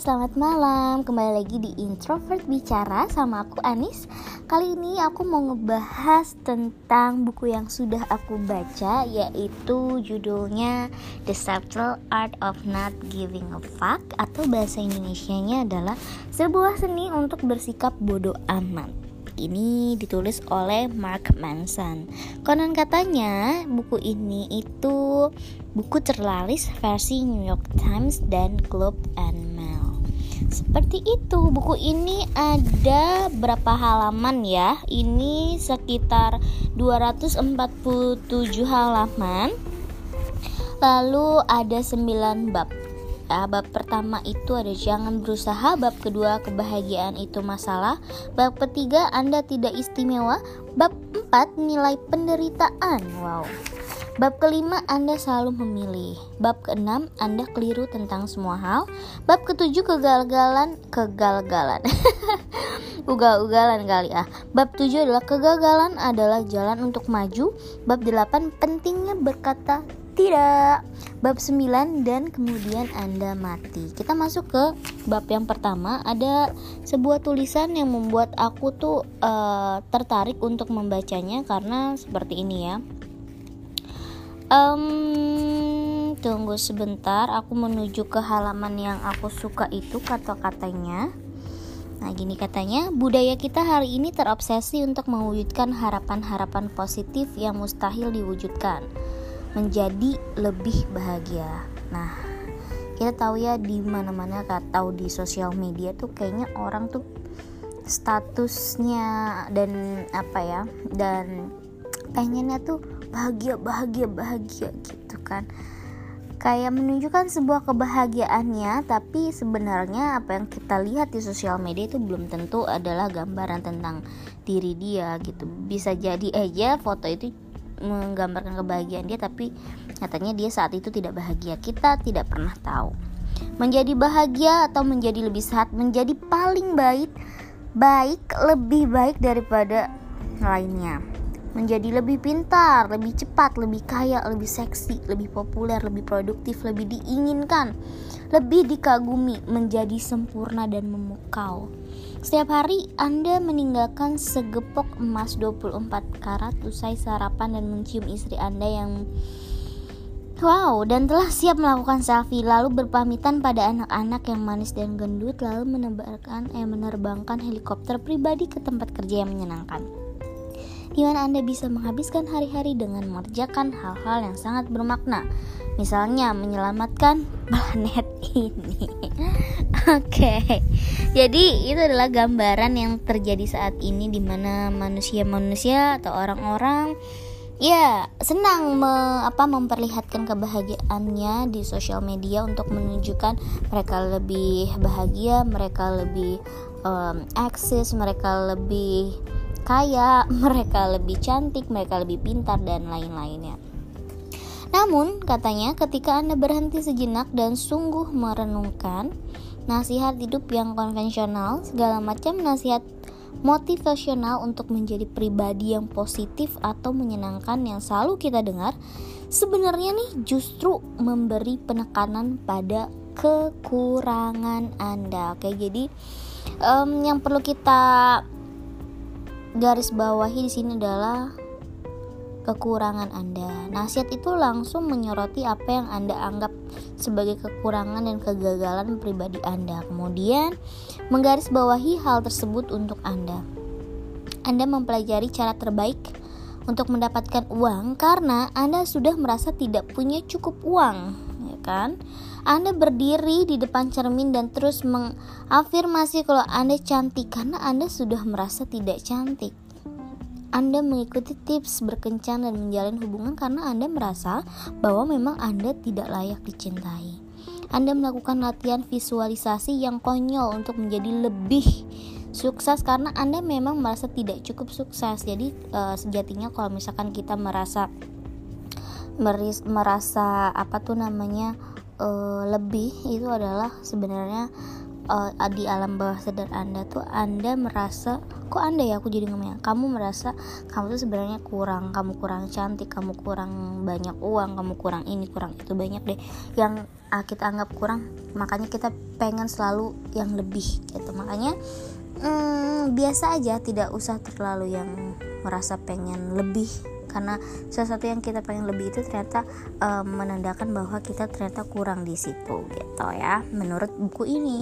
selamat malam. Kembali lagi di Introvert Bicara sama aku Anis. Kali ini aku mau ngebahas tentang buku yang sudah aku baca yaitu judulnya The Subtle Art of Not Giving a Fuck atau bahasa Indonesianya adalah sebuah seni untuk bersikap bodoh amat ini ditulis oleh Mark Manson. Konon katanya buku ini itu buku terlaris versi New York Times dan Globe and. Seperti itu, buku ini ada berapa halaman ya? Ini sekitar 247 halaman. Lalu ada 9 bab. Ya bab pertama itu ada jangan berusaha bab kedua kebahagiaan itu masalah. Bab ketiga anda tidak istimewa. Bab empat nilai penderitaan. Wow Bab kelima Anda selalu memilih Bab keenam Anda keliru tentang semua hal Bab ketujuh kegagalan Kegagalan Ugal-ugalan kali ah Bab tujuh adalah kegagalan adalah jalan untuk maju Bab delapan pentingnya berkata tidak bab 9 dan kemudian Anda mati. Kita masuk ke bab yang pertama. Ada sebuah tulisan yang membuat aku tuh uh, tertarik untuk membacanya karena seperti ini ya. Um, tunggu sebentar, aku menuju ke halaman yang aku suka itu kata-katanya. Nah, gini katanya, budaya kita hari ini terobsesi untuk mewujudkan harapan-harapan positif yang mustahil diwujudkan menjadi lebih bahagia. Nah, kita tahu ya di mana-mana tahu di sosial media tuh kayaknya orang tuh statusnya dan apa ya dan pengennya tuh bahagia bahagia bahagia gitu kan. Kayak menunjukkan sebuah kebahagiaannya tapi sebenarnya apa yang kita lihat di sosial media itu belum tentu adalah gambaran tentang diri dia gitu. Bisa jadi aja foto itu menggambarkan kebahagiaan dia tapi nyatanya dia saat itu tidak bahagia. Kita tidak pernah tahu. Menjadi bahagia atau menjadi lebih sehat menjadi paling baik baik lebih baik daripada lainnya menjadi lebih pintar, lebih cepat, lebih kaya, lebih seksi, lebih populer, lebih produktif, lebih diinginkan, lebih dikagumi, menjadi sempurna dan memukau. Setiap hari Anda meninggalkan segepok emas 24 karat usai sarapan dan mencium istri Anda yang Wow, dan telah siap melakukan selfie lalu berpamitan pada anak-anak yang manis dan gendut lalu menerbangkan eh menerbangkan helikopter pribadi ke tempat kerja yang menyenangkan di mana Anda bisa menghabiskan hari-hari dengan mengerjakan hal-hal yang sangat bermakna. Misalnya menyelamatkan planet ini. Oke. Okay. Jadi itu adalah gambaran yang terjadi saat ini di mana manusia-manusia atau orang-orang ya senang me, apa memperlihatkan kebahagiaannya di sosial media untuk menunjukkan mereka lebih bahagia, mereka lebih um, akses, mereka lebih kaya, mereka lebih cantik, mereka lebih pintar dan lain-lainnya. Namun, katanya ketika Anda berhenti sejenak dan sungguh merenungkan nasihat hidup yang konvensional, segala macam nasihat motivasional untuk menjadi pribadi yang positif atau menyenangkan yang selalu kita dengar, sebenarnya nih justru memberi penekanan pada kekurangan Anda. Oke, jadi um, yang perlu kita garis bawahi di sini adalah kekurangan Anda. Nasihat itu langsung menyoroti apa yang Anda anggap sebagai kekurangan dan kegagalan pribadi Anda. Kemudian, menggarisbawahi hal tersebut untuk Anda. Anda mempelajari cara terbaik untuk mendapatkan uang karena Anda sudah merasa tidak punya cukup uang, ya kan? Anda berdiri di depan cermin dan terus mengafirmasi kalau Anda cantik karena Anda sudah merasa tidak cantik. Anda mengikuti tips berkencan dan menjalin hubungan karena Anda merasa bahwa memang Anda tidak layak dicintai. Anda melakukan latihan visualisasi yang konyol untuk menjadi lebih sukses karena Anda memang merasa tidak cukup sukses. Jadi uh, sejatinya kalau misalkan kita merasa meris, merasa apa tuh namanya uh, lebih itu adalah sebenarnya uh, di alam bawah sadar anda tuh anda merasa kok anda ya aku jadi ngomongnya kamu merasa kamu tuh sebenarnya kurang kamu kurang cantik kamu kurang banyak uang kamu kurang ini kurang itu banyak deh. Yang uh, kita anggap kurang makanya kita pengen selalu yang lebih gitu. Makanya hmm, biasa aja tidak usah terlalu yang merasa pengen lebih karena sesuatu yang kita pengen lebih itu ternyata um, menandakan bahwa kita ternyata kurang di situ gitu ya menurut buku ini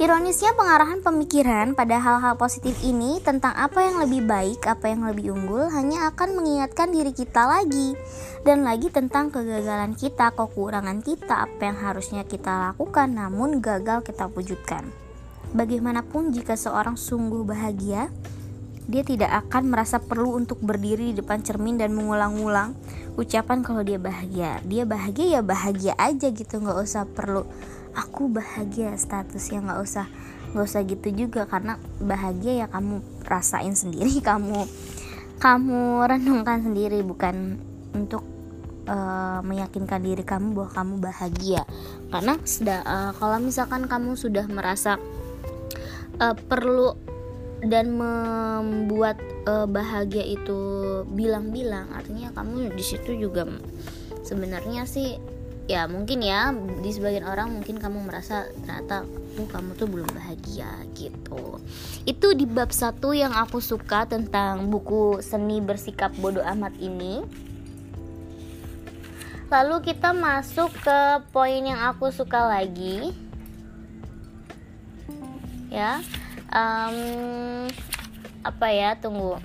Ironisnya pengarahan pemikiran pada hal-hal positif ini tentang apa yang lebih baik, apa yang lebih unggul hanya akan mengingatkan diri kita lagi dan lagi tentang kegagalan kita, kekurangan kita, apa yang harusnya kita lakukan namun gagal kita wujudkan. Bagaimanapun jika seorang sungguh bahagia, dia tidak akan merasa perlu untuk berdiri di depan cermin dan mengulang-ulang ucapan kalau dia bahagia. Dia bahagia ya bahagia aja gitu, nggak usah perlu aku bahagia statusnya. Nggak usah nggak usah gitu juga. Karena bahagia ya kamu rasain sendiri kamu kamu renungkan sendiri. Bukan untuk uh, meyakinkan diri kamu bahwa kamu bahagia. Karena sudah uh, kalau misalkan kamu sudah merasa uh, perlu dan membuat uh, bahagia itu bilang-bilang. Artinya kamu di situ juga sebenarnya sih ya mungkin ya di sebagian orang mungkin kamu merasa ternyata tuh kamu tuh belum bahagia gitu. Itu di bab satu yang aku suka tentang buku seni bersikap bodoh amat ini. Lalu kita masuk ke poin yang aku suka lagi. Ya um, apa ya tunggu.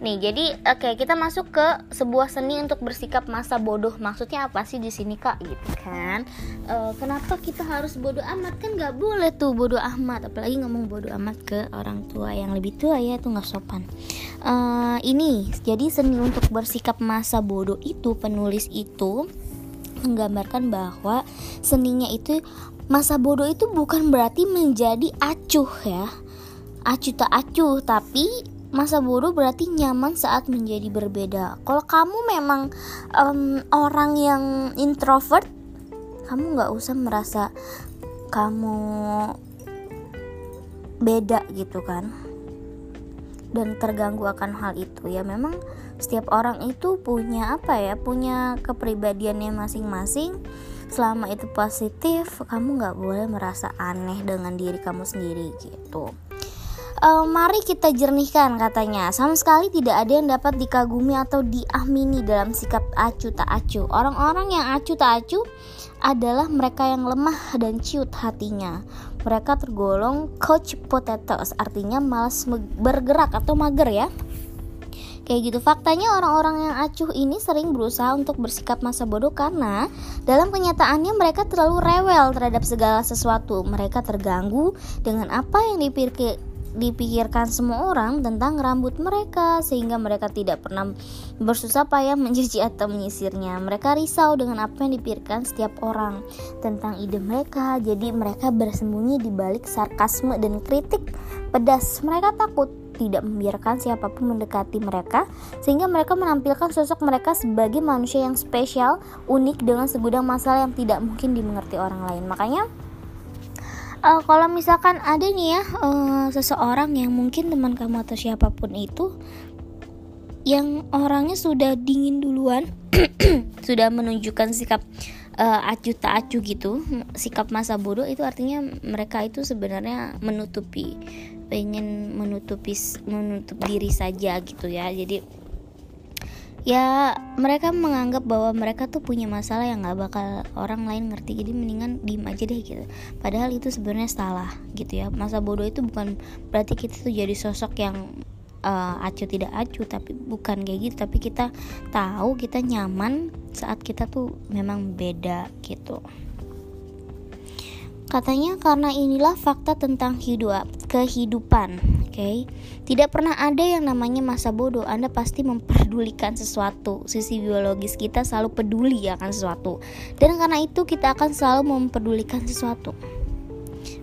Nih jadi oke okay, kita masuk ke sebuah seni untuk bersikap masa bodoh. Maksudnya apa sih di sini kak? Gitu kan. E, kenapa kita harus bodoh amat? Kan nggak boleh tuh bodoh amat. Apalagi ngomong bodoh amat ke orang tua yang lebih tua ya itu nggak sopan. E, ini jadi seni untuk bersikap masa bodoh itu penulis itu menggambarkan bahwa seninya itu masa bodoh itu bukan berarti menjadi acuh ya. Acuh tak acuh tapi masa bodoh berarti nyaman saat menjadi berbeda. Kalau kamu memang um, orang yang introvert kamu nggak usah merasa kamu beda gitu kan. Dan terganggu akan hal itu ya. Memang setiap orang itu punya apa ya punya kepribadiannya masing-masing selama itu positif kamu nggak boleh merasa aneh dengan diri kamu sendiri gitu. Uh, mari kita jernihkan katanya. Sama sekali tidak ada yang dapat dikagumi atau diamini dalam sikap acu tak acu orang-orang yang acu tak acu adalah mereka yang lemah dan ciut hatinya. Mereka tergolong coach potatoes artinya malas bergerak atau mager ya Kayak gitu faktanya orang-orang yang acuh ini sering berusaha untuk bersikap masa bodoh karena dalam kenyataannya mereka terlalu rewel terhadap segala sesuatu. Mereka terganggu dengan apa yang dipikir dipikirkan semua orang tentang rambut mereka sehingga mereka tidak pernah bersusah payah mencuci atau menyisirnya. Mereka risau dengan apa yang dipikirkan setiap orang tentang ide mereka. Jadi mereka bersembunyi di balik sarkasme dan kritik pedas. Mereka takut tidak membiarkan siapa pun mendekati mereka, sehingga mereka menampilkan sosok mereka sebagai manusia yang spesial, unik dengan segudang masalah yang tidak mungkin dimengerti orang lain. Makanya uh, kalau misalkan ada nih ya uh, seseorang yang mungkin teman kamu atau siapa pun itu yang orangnya sudah dingin duluan, sudah menunjukkan sikap uh, acu tak acu gitu, sikap masa bodoh itu artinya mereka itu sebenarnya menutupi pengen menutupi menutup diri saja gitu ya. Jadi ya mereka menganggap bahwa mereka tuh punya masalah yang nggak bakal orang lain ngerti. Jadi mendingan diem aja deh gitu. Padahal itu sebenarnya salah gitu ya. Masa bodoh itu bukan berarti kita tuh jadi sosok yang uh, acu tidak acu tapi bukan kayak gitu. Tapi kita tahu kita nyaman saat kita tuh memang beda gitu Katanya karena inilah fakta tentang hidup, kehidupan. Oke. Okay? Tidak pernah ada yang namanya masa bodoh. Anda pasti memperdulikan sesuatu. Sisi biologis kita selalu peduli akan sesuatu. Dan karena itu kita akan selalu memperdulikan sesuatu.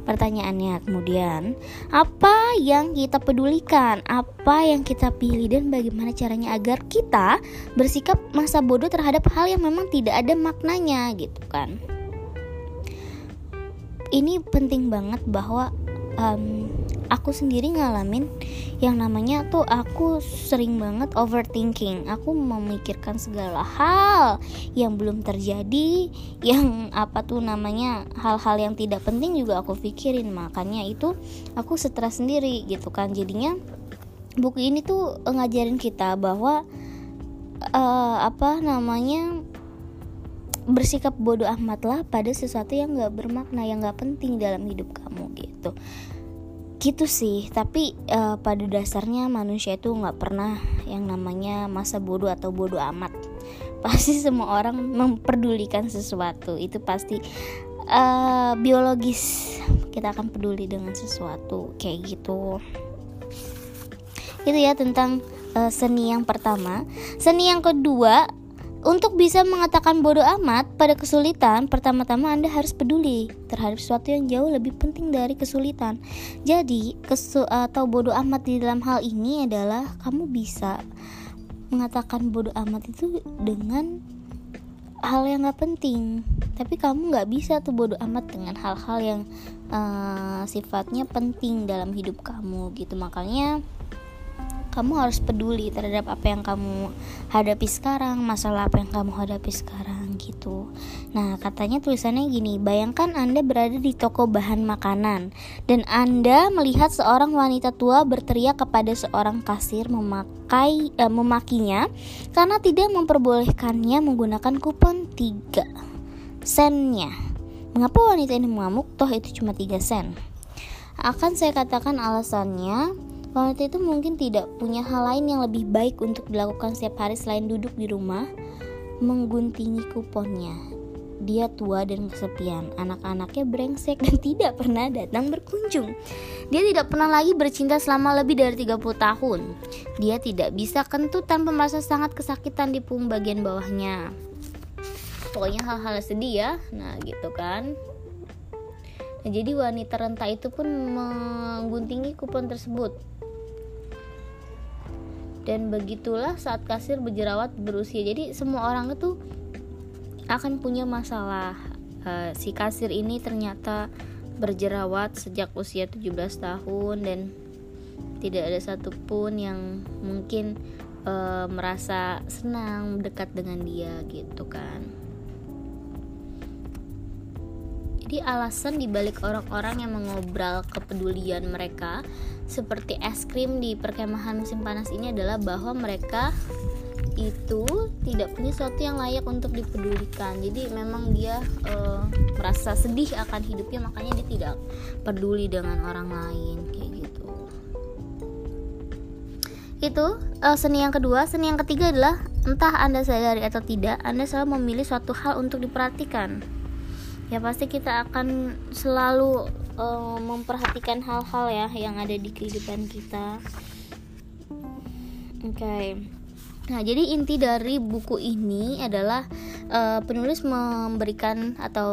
Pertanyaannya kemudian, apa yang kita pedulikan? Apa yang kita pilih dan bagaimana caranya agar kita bersikap masa bodoh terhadap hal yang memang tidak ada maknanya gitu kan? Ini penting banget bahwa um, aku sendiri ngalamin yang namanya tuh aku sering banget overthinking. Aku memikirkan segala hal yang belum terjadi yang apa tuh namanya hal-hal yang tidak penting juga aku pikirin. Makanya itu aku stres sendiri gitu kan. Jadinya buku ini tuh ngajarin kita bahwa uh, apa namanya bersikap bodoh amat lah pada sesuatu yang gak bermakna yang gak penting dalam hidup kamu gitu. Gitu sih tapi uh, pada dasarnya manusia itu nggak pernah yang namanya masa bodoh atau bodoh amat. Pasti semua orang memperdulikan sesuatu itu pasti uh, biologis. Kita akan peduli dengan sesuatu kayak gitu. Itu ya tentang uh, seni yang pertama. Seni yang kedua untuk bisa mengatakan bodoh amat pada kesulitan, pertama-tama Anda harus peduli terhadap sesuatu yang jauh lebih penting dari kesulitan. Jadi, kesu atau bodoh amat di dalam hal ini adalah kamu bisa mengatakan bodoh amat itu dengan hal yang gak penting. Tapi kamu gak bisa tuh bodoh amat dengan hal-hal yang uh, sifatnya penting dalam hidup kamu gitu. Makanya kamu harus peduli terhadap apa yang kamu hadapi sekarang, masalah apa yang kamu hadapi sekarang gitu. Nah, katanya tulisannya gini, bayangkan Anda berada di toko bahan makanan dan Anda melihat seorang wanita tua berteriak kepada seorang kasir memakai eh, memakinya karena tidak memperbolehkannya menggunakan kupon 3 sennya. Mengapa wanita ini mengamuk? Toh itu cuma 3 sen. Akan saya katakan alasannya Wanita itu mungkin tidak punya hal lain yang lebih baik untuk dilakukan setiap hari selain duduk di rumah mengguntingi kuponnya. Dia tua dan kesepian, anak-anaknya brengsek dan tidak pernah datang berkunjung. Dia tidak pernah lagi bercinta selama lebih dari 30 tahun. Dia tidak bisa kentut tanpa merasa sangat kesakitan di punggung bagian bawahnya. Pokoknya hal-hal sedih ya. Nah, gitu kan. Nah, jadi wanita renta itu pun mengguntingi kupon tersebut dan begitulah saat kasir berjerawat berusia. Jadi semua orang itu akan punya masalah. Uh, si kasir ini ternyata berjerawat sejak usia 17 tahun dan tidak ada satupun yang mungkin uh, merasa senang dekat dengan dia gitu kan jadi alasan dibalik orang-orang yang mengobral kepedulian mereka seperti es krim di perkemahan musim panas ini adalah bahwa mereka itu tidak punya sesuatu yang layak untuk dipedulikan. Jadi memang dia uh, merasa sedih akan hidupnya makanya dia tidak peduli dengan orang lain kayak gitu. Itu uh, seni yang kedua, seni yang ketiga adalah entah Anda sadari atau tidak, Anda selalu memilih suatu hal untuk diperhatikan ya pasti kita akan selalu uh, memperhatikan hal-hal ya yang ada di kehidupan kita oke okay. nah jadi inti dari buku ini adalah uh, penulis memberikan atau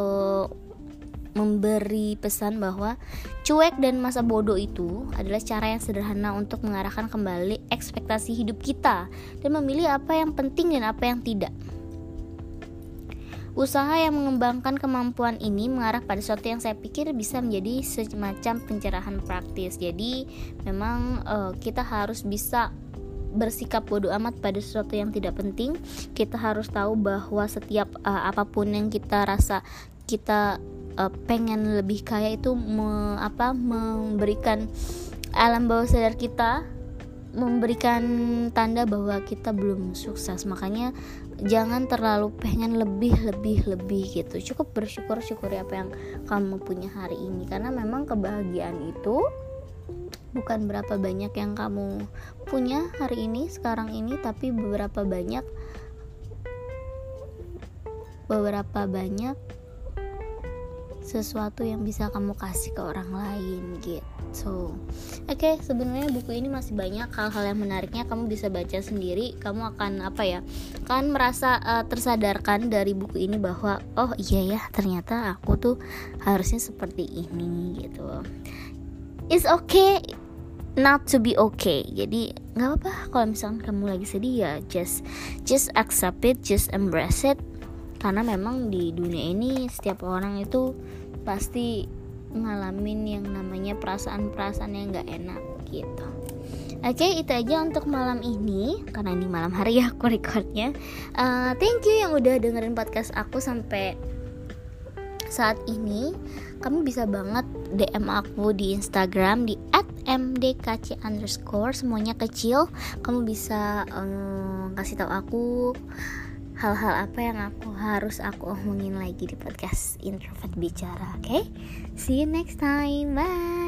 memberi pesan bahwa cuek dan masa bodoh itu adalah cara yang sederhana untuk mengarahkan kembali ekspektasi hidup kita dan memilih apa yang penting dan apa yang tidak. Usaha yang mengembangkan kemampuan ini mengarah pada sesuatu yang saya pikir bisa menjadi semacam pencerahan praktis. Jadi, memang uh, kita harus bisa bersikap bodoh amat pada sesuatu yang tidak penting. Kita harus tahu bahwa setiap uh, apa pun yang kita rasa kita uh, pengen lebih kaya itu me, apa memberikan alam bawah sadar kita memberikan tanda bahwa kita belum sukses makanya jangan terlalu pengen lebih lebih lebih gitu. Cukup bersyukur syukuri apa yang kamu punya hari ini. Karena memang kebahagiaan itu bukan berapa banyak yang kamu punya hari ini sekarang ini tapi beberapa banyak beberapa banyak sesuatu yang bisa kamu kasih ke orang lain gitu. Oke, okay, sebenarnya buku ini masih banyak hal-hal yang menariknya kamu bisa baca sendiri. Kamu akan apa ya? Kan merasa uh, tersadarkan dari buku ini bahwa oh iya ya, ternyata aku tuh harusnya seperti ini gitu. It's okay not to be okay. Jadi nggak apa-apa kalau misalnya kamu lagi sedih ya just just accept it, just embrace it karena memang di dunia ini setiap orang itu pasti ngalamin yang namanya perasaan-perasaan yang gak enak gitu. Oke itu aja untuk malam ini. Karena ini malam hari ya aku recordnya. Uh, Thank you yang udah dengerin podcast aku sampai saat ini. Kamu bisa banget DM aku di Instagram di @mdkc underscore semuanya kecil. Kamu bisa um, kasih tahu aku hal-hal apa yang aku harus aku omongin lagi di podcast introvert bicara oke okay? see you next time bye